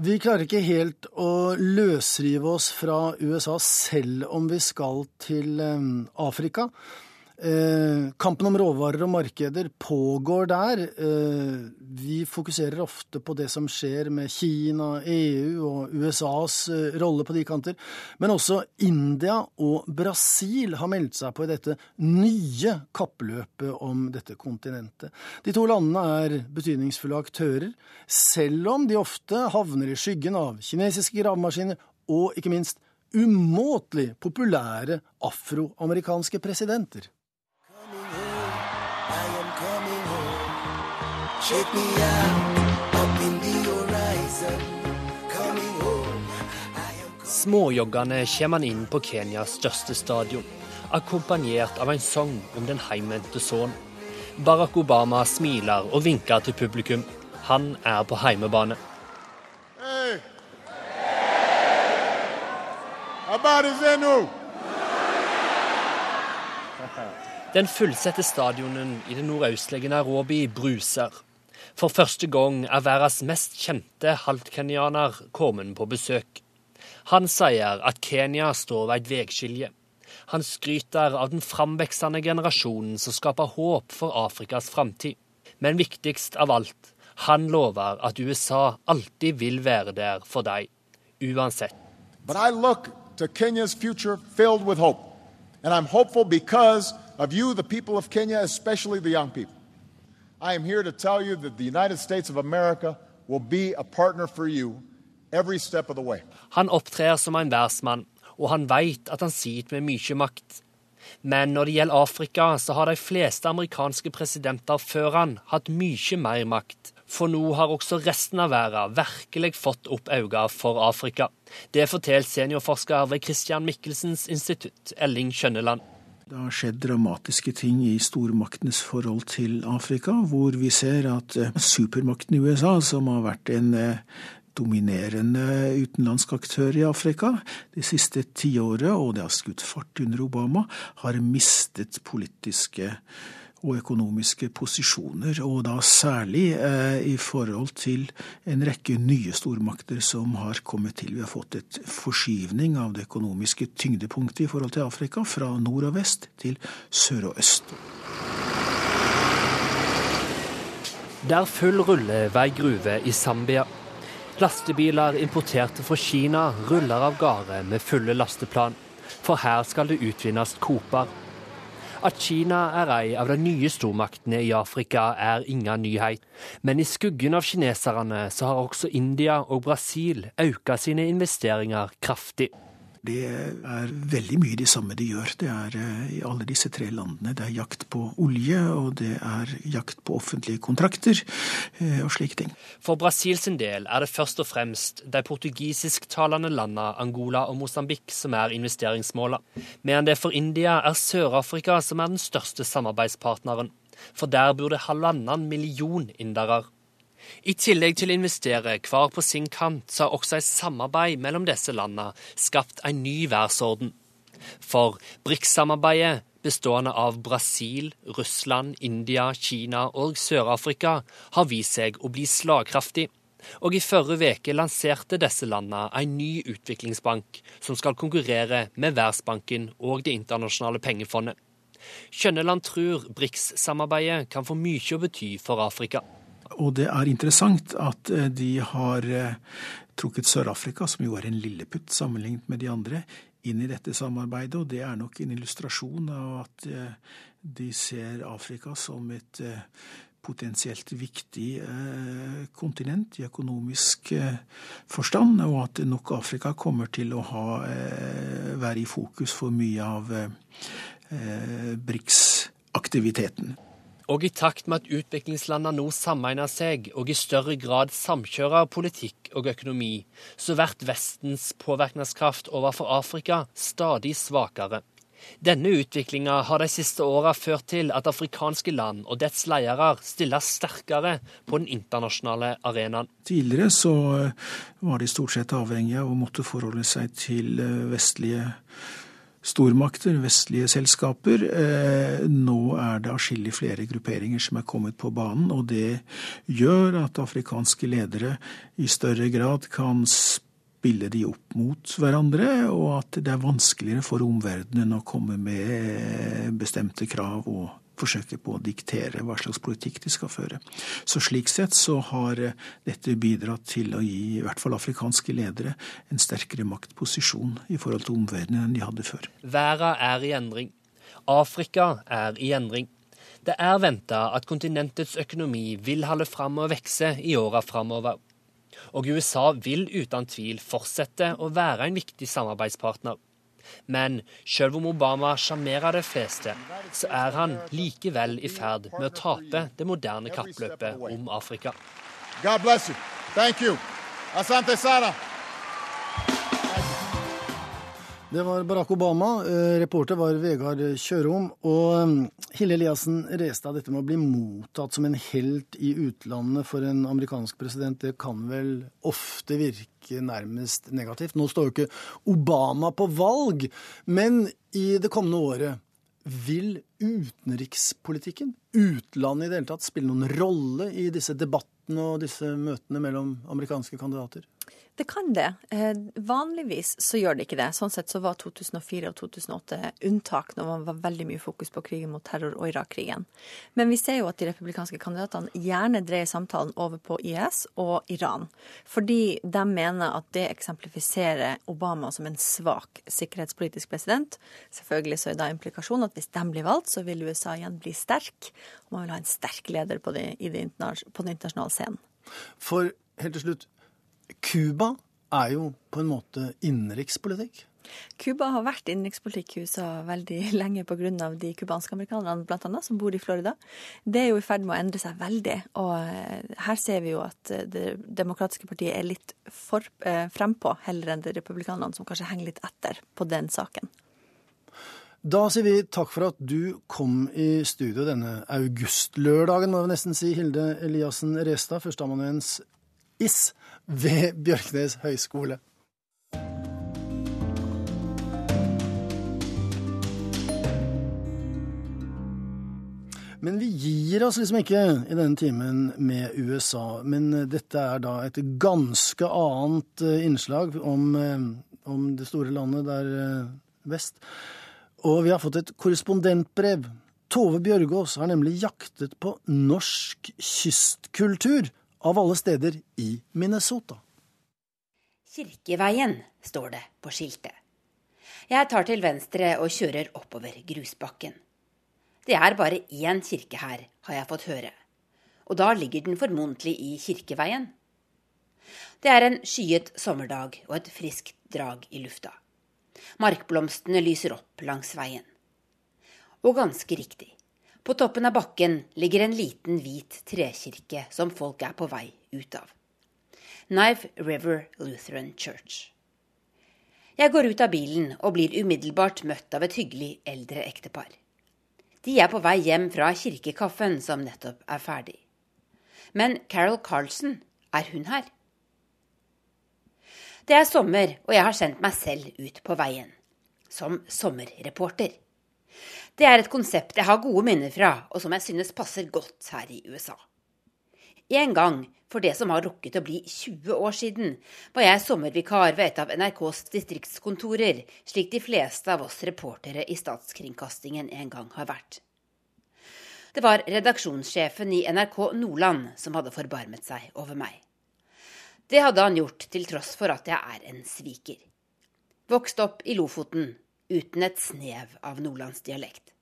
Vi klarer ikke helt å løsrive oss fra USA selv om vi skal til eh, Afrika. Eh, kampen om råvarer og markeder pågår der. Eh, vi fokuserer ofte på det som skjer med Kina, EU og USAs eh, rolle på de kanter. Men også India og Brasil har meldt seg på i dette nye kappløpet om dette kontinentet. De to landene er betydningsfulle aktører, selv om de ofte havner i skyggen av kinesiske gravemaskiner og ikke minst umåtelig populære afroamerikanske presidenter. Småjoggende kommer han inn på Kenyas største stadion, akkompagnert av en sang om den heimvendte sønnen. Barack Obama smiler og vinker til publikum. Han er på heimebane. Hey. Den fullsatte stadionen i det nordøstlige Nairobi bruser. For første gang er verdens mest kjente halvkenyaner kommet på besøk. Han sier at Kenya står ved et veiskilje. Han skryter av den framveksende generasjonen som skaper håp for Afrikas framtid. Men viktigst av alt, han lover at USA alltid vil være der for deg, uansett. But I look to Kenya's future filled with hope. And I'm hopeful because of you, the people of Kenya, especially the young people. I am here to tell you that the United States of America will be a partner for you every step of the way. Han opptrer som en versmann, og han vet at han sitter med mye makt. Men når det gjelder Afrika, så har de fleste amerikanske presidenter før han hatt mye mer makt. For nå har også resten av verden virkelig fått opp øynene for Afrika. Det forteller seniorforsker ved Christian Michelsens institutt, Elling Skjønneland. Det har skjedd dramatiske ting i stormaktenes forhold til Afrika, hvor vi ser at eh, supermakten USA, som har vært en eh, dominerende utenlandsk aktør i Afrika det siste tiåret, og det har skutt fart under Obama, har mistet politiske og økonomiske posisjoner, og da særlig eh, i forhold til en rekke nye stormakter som har kommet til. Vi har fått et forskyvning av det økonomiske tyngdepunktet i forhold til Afrika, fra nord og vest til sør og øst. Det er full rulle ved gruve i Zambia. Lastebiler importerte fra Kina ruller av gårde med fulle lasteplan, for her skal det utvinnes koper. At Kina er ei av de nye stormaktene i Afrika, er ingen nyhet. Men i skuggen av kineserne så har også India og Brasil økt sine investeringer kraftig. Det er veldig mye de samme de gjør. Det er eh, i alle disse tre landene. Det er jakt på olje, og det er jakt på offentlige kontrakter eh, og slike ting. For Brasil sin del er det først og fremst de portugisisktalende landene Angola og Mosambik som er investeringsmålet. Medan det for India er Sør-Afrika som er den største samarbeidspartneren. For der bor det halvannen million indere. I tillegg til å investere hver på sin kant, så har også et samarbeid mellom disse landene skapt en ny verdensorden. For BRICS-samarbeidet, bestående av Brasil, Russland, India, Kina og Sør-Afrika, har vist seg å bli slagkraftig. Og i forrige uke lanserte disse landene en ny utviklingsbank som skal konkurrere med Verdensbanken og Det internasjonale pengefondet. Kjønneland tror BRICS-samarbeidet kan få mye å bety for Afrika. Og det er interessant at eh, de har eh, trukket Sør-Afrika, som jo er en lilleputt sammenlignet med de andre, inn i dette samarbeidet. Og det er nok en illustrasjon av at eh, de ser Afrika som et potensielt viktig kontinent i økonomisk forstand, og at nok Afrika kommer til å ha, være i fokus for mye av BRICS-aktiviteten. Og i takt med at utviklingslandene nå sammenligner seg og i større grad samkjører politikk og økonomi, så blir Vestens påvirkningskraft overfor Afrika stadig svakere. Denne utviklinga har de siste åra ført til at afrikanske land og dets ledere stiller sterkere på den internasjonale arenaen. Tidligere så var de stort sett avhengige av å måtte forholde seg til vestlige vestlige stormakter, vestlige selskaper. Eh, nå er det atskillig flere grupperinger som er kommet på banen, og det gjør at afrikanske ledere i større grad kan spille de opp mot hverandre, og at det er vanskeligere for omverdenen å komme med bestemte krav og forsøke på å diktere hva slags politikk de skal føre. Så slik sett så har eh, dette bidratt til å gi i hvert fall afrikanske ledere en sterkere maktposisjon i forhold til omverdenen enn de hadde før. Verden er i endring. Afrika er i endring. Det er venta at kontinentets økonomi vil holde fram og vokse i åra framover. Og USA vil uten tvil fortsette å være en viktig samarbeidspartner. Men selv om Obama sjarmerer de fleste, så er han likevel i ferd med å tape det moderne kappløpet om Afrika. God bless you. Thank you. Asante Sara. Det var Barack Obama. Eh, reporter var Vegard Kjørom. Og eh, Hille Eliassen Restad, dette med å bli mottatt som en helt i utlandet for en amerikansk president, det kan vel ofte virke nærmest negativt. Nå står jo ikke Obama på valg, men i det kommende året vil utenrikspolitikken, utlandet i det hele tatt, spille noen rolle i disse debattene og disse møtene mellom amerikanske kandidater? Det kan det. Eh, vanligvis så gjør det ikke det. Sånn sett så var 2004 og 2008 unntak når man var veldig mye fokus på krigen mot terror og Irak-krigen. Men vi ser jo at de republikanske kandidatene gjerne dreier samtalen over på IS og Iran. Fordi de mener at det eksemplifiserer Obama som en svak sikkerhetspolitisk president. Selvfølgelig så er da implikasjonen at hvis de blir valgt, så vil USA igjen bli sterk. Og man vil ha en sterk leder på, det, det på den internasjonale scenen. For helt til slutt, Cuba er jo på en måte innenrikspolitikk? Cuba har vært innenrikspolitikk i USA veldig lenge pga. de cubanske amerikanerne annet, som bor i Florida. Det er jo i ferd med å endre seg veldig. Og eh, her ser vi jo at eh, Det demokratiske partiet er litt for, eh, frempå heller enn de republikanerne, som kanskje henger litt etter på den saken. Da sier vi takk for at du kom i studio denne augustlørdagen, må vi nesten si, Hilde Eliassen Restad, førsteamanuens IS ved Bjørknes høgskole. Men vi gir oss liksom ikke i denne timen med USA. Men dette er da et ganske annet eh, innslag om, eh, om det store landet der eh, vest. Og vi har fått et korrespondentbrev. Tove Bjørgaas har nemlig jaktet på norsk kystkultur av alle steder i Minnesota. Kirkeveien, står det på skiltet. Jeg tar til venstre og kjører oppover grusbakken. Det er bare én kirke her, har jeg fått høre. Og da ligger den formodentlig i Kirkeveien. Det er en skyet sommerdag og et friskt drag i lufta. Markblomstene lyser opp langs veien. Og ganske riktig, på toppen av bakken ligger en liten, hvit trekirke som folk er på vei ut av. Knife River Lutheran Church. Jeg går ut av bilen og blir umiddelbart møtt av et hyggelig eldre ektepar. De er på vei hjem fra kirkekaffen som nettopp er ferdig. Men Carol Carlson, er hun her? Det er sommer, og jeg har sendt meg selv ut på veien. Som sommerreporter. Det er et konsept jeg har gode minner fra, og som jeg synes passer godt her i USA. En gang, for det som har rukket å bli 20 år siden, var jeg sommervikar ved et av NRKs distriktskontorer, slik de fleste av oss reportere i statskringkastingen en gang har vært. Det var redaksjonssjefen i NRK Nordland som hadde forbarmet seg over meg. Det hadde han gjort til tross for at jeg er en sviker. Vokst opp i Lofoten, uten et snev av nordlandsdialekt.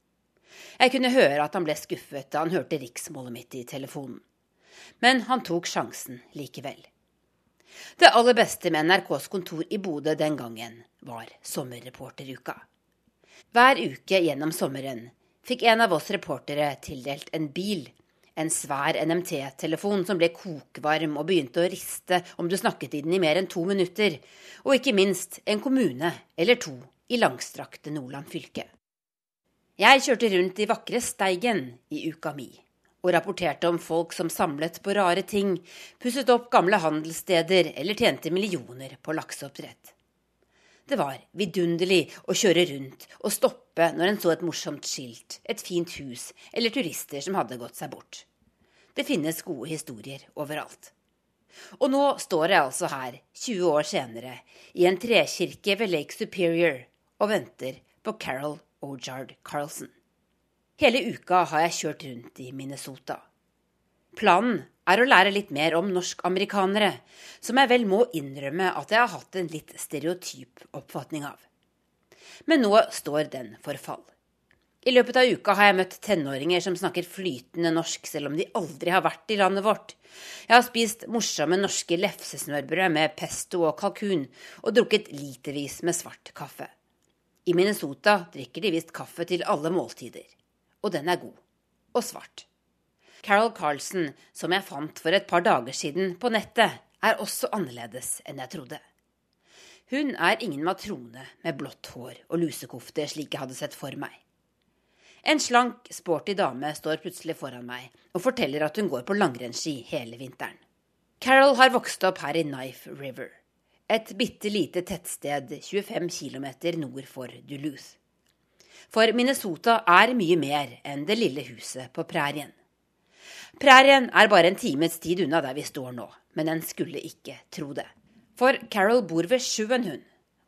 Jeg kunne høre at han ble skuffet da han hørte riksmålet mitt i telefonen. Men han tok sjansen likevel. Det aller beste med NRKs kontor i Bodø den gangen var sommerreporteruka. Hver uke gjennom sommeren fikk en av oss reportere tildelt en bil, en svær NMT-telefon som ble kokvarm og begynte å riste om du snakket i den i mer enn to minutter, og ikke minst en kommune eller to i langstrakte Nordland fylke. Jeg kjørte rundt i vakre Steigen i uka mi og rapporterte om folk som samlet på rare ting, pusset opp gamle handelssteder eller tjente millioner på lakseoppdrett. Det var vidunderlig å kjøre rundt og stoppe når en så et morsomt skilt, et fint hus eller turister som hadde gått seg bort. Det finnes gode historier overalt. Og nå står jeg altså her, 20 år senere, i en trekirke ved Lake Superior og venter på Carol Ojard Carlson. Hele uka har jeg kjørt rundt i Minnesota. Planen er å lære litt mer om norsk-amerikanere, som jeg vel må innrømme at jeg har hatt en litt stereotyp oppfatning av. Men nå står den for fall. I løpet av uka har jeg møtt tenåringer som snakker flytende norsk, selv om de aldri har vært i landet vårt. Jeg har spist morsomme norske lefsesmørbrød med pesto og kalkun, og drukket litervis med svart kaffe. I Minnesota drikker de visst kaffe til alle måltider. Og den er god. Og svart. Carol Carlsen, som jeg fant for et par dager siden på nettet, er også annerledes enn jeg trodde. Hun er ingen matrone med blått hår og lusekofte slik jeg hadde sett for meg. En slank, sporty dame står plutselig foran meg og forteller at hun går på langrennsski hele vinteren. Carol har vokst opp her i Knife River et bitte lite tettsted 25 km nord for Duluth. For Minnesota er mye mer enn det lille huset på prærien. Prærien er bare en times tid unna der vi står nå, men en skulle ikke tro det. For Carol bor ved sjøen, hun.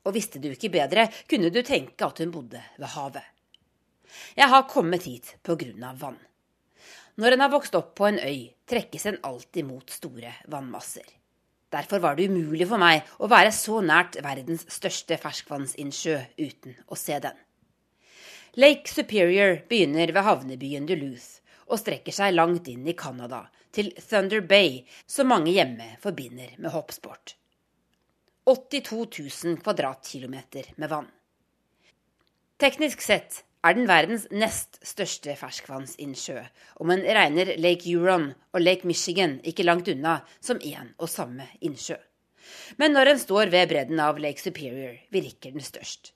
Og visste du ikke bedre, kunne du tenke at hun bodde ved havet. Jeg har kommet hit på grunn av vann. Når en har vokst opp på en øy, trekkes en alltid mot store vannmasser. Derfor var det umulig for meg å være så nært verdens største ferskvannsinnsjø uten å se den. Lake Superior begynner ved havnebyen Duluth og strekker seg langt inn i Canada, til Thunder Bay, som mange hjemme forbinder med hoppsport. 82 000 kvadratkilometer med vann. Teknisk sett er den verdens nest største ferskvannsinnsjø, om en regner Lake Huron og Lake Michigan ikke langt unna som én og samme innsjø. Men når en står ved bredden av Lake Superior, virker den størst.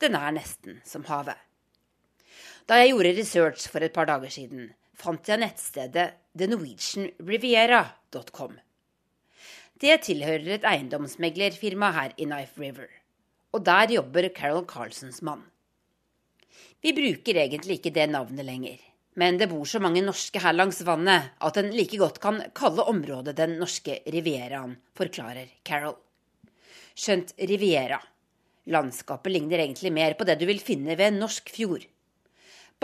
Den er nesten som havet. Da jeg gjorde research for et par dager siden, fant jeg nettstedet thenorwegianriviera.com. Det tilhører et eiendomsmeglerfirma her i Knife River. Og der jobber Carol Carlsons mann. Vi bruker egentlig ikke det navnet lenger, men det bor så mange norske her langs vannet at en like godt kan kalle området den norske rivieraen, forklarer Carol. Skjønt riviera. Landskapet ligner egentlig mer på det du vil finne ved en norsk fjord.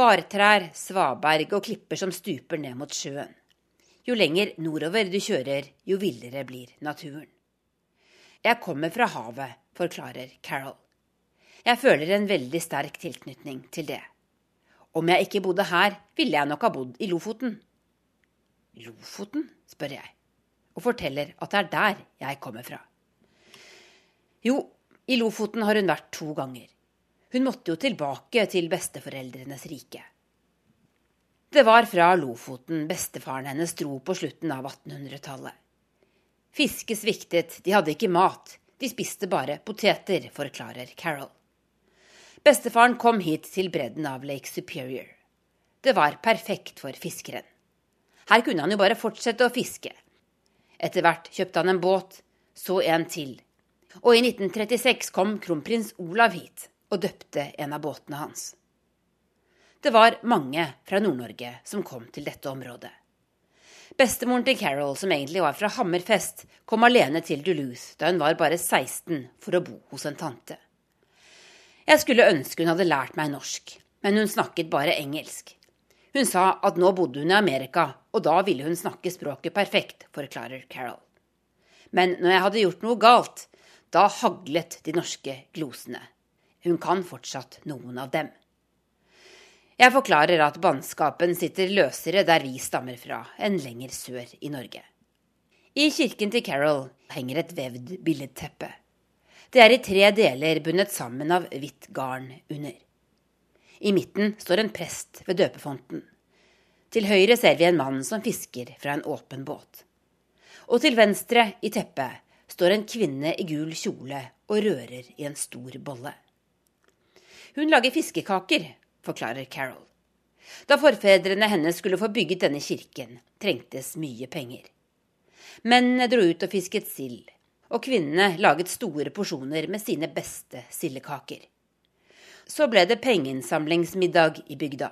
Bartrær, svaberg og klipper som stuper ned mot sjøen. Jo lenger nordover du kjører, jo villere blir naturen. Jeg kommer fra havet, forklarer Carol. Jeg føler en veldig sterk tilknytning til det. Om jeg ikke bodde her, ville jeg nok ha bodd i Lofoten. Lofoten? spør jeg, og forteller at det er der jeg kommer fra. Jo, i Lofoten har hun vært to ganger. Hun måtte jo tilbake til besteforeldrenes rike. Det var fra Lofoten bestefaren hennes dro på slutten av 1800-tallet. Fiske sviktet, de hadde ikke mat, de spiste bare poteter, forklarer Carol. Bestefaren kom hit til bredden av Lake Superior. Det var perfekt for fiskeren. Her kunne han jo bare fortsette å fiske. Etter hvert kjøpte han en båt, så en til. Og i 1936 kom kronprins Olav hit og døpte en av båtene hans. Det var mange fra Nord-Norge som kom til dette området. Bestemoren til Carol, som egentlig var fra Hammerfest, kom alene til Duluth da hun var bare 16 for å bo hos en tante. Jeg skulle ønske hun hadde lært meg norsk, men hun snakket bare engelsk. Hun sa at nå bodde hun i Amerika, og da ville hun snakke språket perfekt, forklarer Carol. Men når jeg hadde gjort noe galt, da haglet de norske glosene. Hun kan fortsatt noen av dem. Jeg forklarer at bannskapen sitter løsere der vi stammer fra, enn lenger sør i Norge. I kirken til Carol henger et vevd billedteppe. Det er i tre deler bundet sammen av hvitt garn under. I midten står en prest ved døpefonten. Til høyre ser vi en mann som fisker fra en åpen båt. Og til venstre i teppet står en kvinne i gul kjole og rører i en stor bolle. Hun lager fiskekaker, forklarer Carol. Da forfedrene hennes skulle få bygget denne kirken, trengtes mye penger. Mennene dro ut og fisket sild, og kvinnene laget store porsjoner med sine beste sildekaker. Så ble det pengeinnsamlingsmiddag i bygda.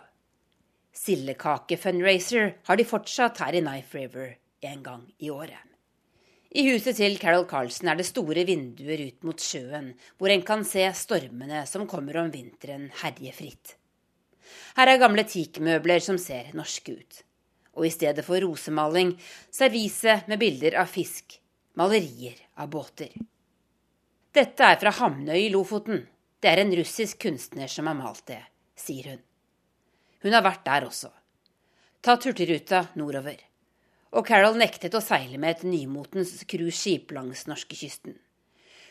Sildekake-fundraiser har de fortsatt her i Knife River en gang i året. I huset til Carol Carlsen er det store vinduer ut mot sjøen, hvor en kan se stormene som kommer om vinteren herje fritt. Her er gamle teakmøbler som ser norske ut. Og i stedet for rosemaling, servise med bilder av fisk, malerier av båter. Dette er fra Hamnøy i Lofoten. Det er en russisk kunstner som har malt det, sier hun. Hun har vært der også. Tatt hurtigruta nordover. Og Carol nektet å seile med et nymotens cruiseskip langs norskekysten.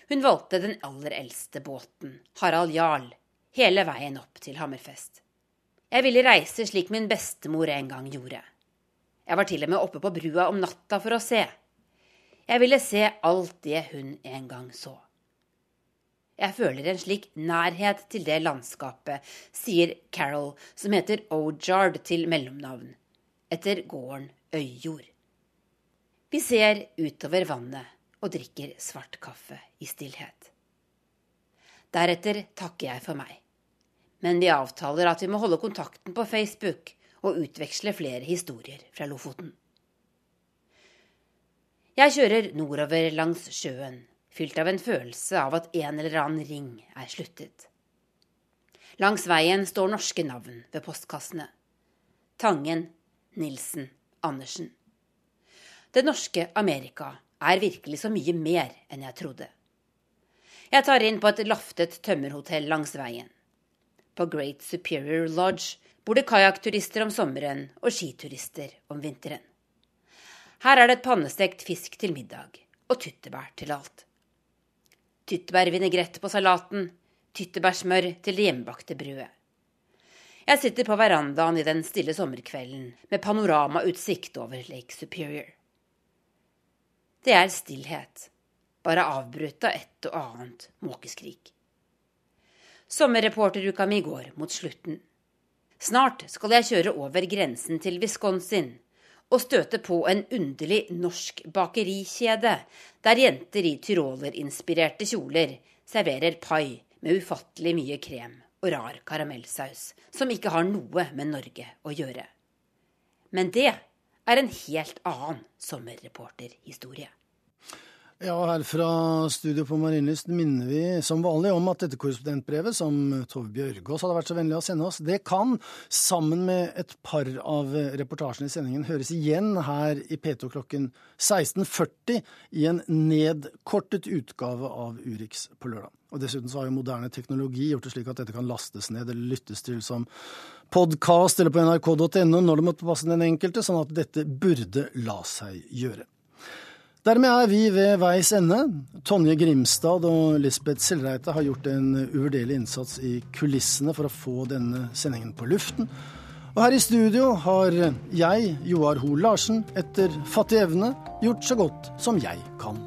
Hun valgte den aller eldste båten, Harald Jarl, hele veien opp til Hammerfest. Jeg ville reise slik min bestemor en gang gjorde. Jeg var til og med oppe på brua om natta for å se. Jeg ville se alt det hun en gang så. Jeg føler en slik nærhet til det landskapet, sier Carol, som heter Ojard til mellomnavn, etter gården Øyjord. Vi ser utover vannet og drikker svart kaffe i stillhet. Deretter takker jeg for meg. Men vi avtaler at vi må holde kontakten på Facebook og utveksle flere historier fra Lofoten. Jeg kjører nordover langs sjøen, fylt av en følelse av at en eller annen ring er sluttet. Langs veien står norske navn ved postkassene. Tangen, Nilsen, Andersen. Det norske Amerika er virkelig så mye mer enn jeg trodde. Jeg tar inn på et laftet tømmerhotell langs veien. På Great Superior Lodge bor det kajakkturister om sommeren og skiturister om vinteren. Her er det et pannestekt fisk til middag og tyttebær til alt. Tyttebærvinegrett på salaten, tyttebærsmør til det hjemmebakte brødet. Jeg sitter på verandaen i den stille sommerkvelden med panoramautsikt over Lake Superior. Det er stillhet, bare avbrutt av et og annet måkeskrik. Sommerreporteruka mi går mot slutten. Snart skal jeg kjøre over grensen til Wisconsin og støte på en underlig norsk bakerikjede der jenter i tyrolerinspirerte kjoler serverer pai med ufattelig mye krem og rar karamellsaus som ikke har noe med Norge å gjøre. Men det er en helt annen sommerreporterhistorie. Ja, her fra studio på Marienlyst minner vi som vanlig om at dette korrespondentbrevet som Tove Bjørgaas hadde vært så vennlig å sende oss, det kan, sammen med et par av reportasjene i sendingen, høres igjen her i P2 klokken 16.40 i en nedkortet utgave av Urix på lørdag. Og Dessuten så har jo moderne teknologi gjort det slik at dette kan lastes ned eller lyttes til som podkast eller på nrk.no når det måtte passe den enkelte, sånn at dette burde la seg gjøre. Dermed er vi ved veis ende. Tonje Grimstad og Lisbeth Sildreite har gjort en uvurderlig innsats i kulissene for å få denne sendingen på luften. Og her i studio har jeg, Joar Hoel Larsen, etter fattig evne gjort så godt som jeg kan.